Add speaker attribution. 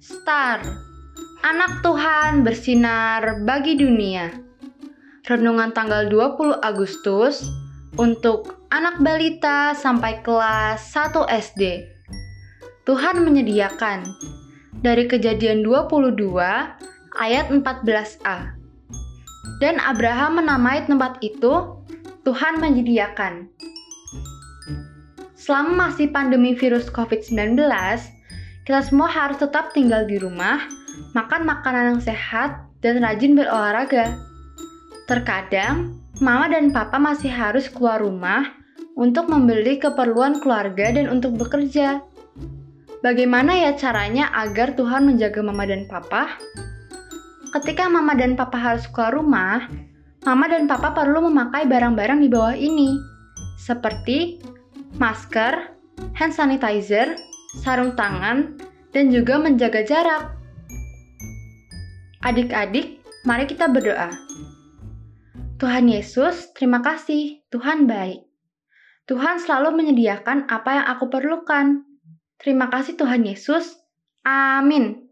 Speaker 1: Star, anak Tuhan bersinar bagi dunia. Renungan tanggal 20 Agustus untuk anak balita sampai kelas 1 SD. Tuhan menyediakan dari kejadian 22 ayat 14a. Dan Abraham menamai tempat itu Tuhan menyediakan. Selama masih pandemi virus COVID-19, kita semua harus tetap tinggal di rumah, makan makanan yang sehat, dan rajin berolahraga. Terkadang, mama dan papa masih harus keluar rumah untuk membeli keperluan keluarga dan untuk bekerja. Bagaimana ya caranya agar Tuhan menjaga mama dan papa? Ketika mama dan papa harus keluar rumah, mama dan papa perlu memakai barang-barang di bawah ini, seperti masker, hand sanitizer, sarung tangan, dan juga menjaga jarak. Adik-adik, mari kita berdoa. Tuhan Yesus, terima kasih. Tuhan baik. Tuhan selalu menyediakan apa yang aku perlukan. Terima kasih Tuhan Yesus. Amin.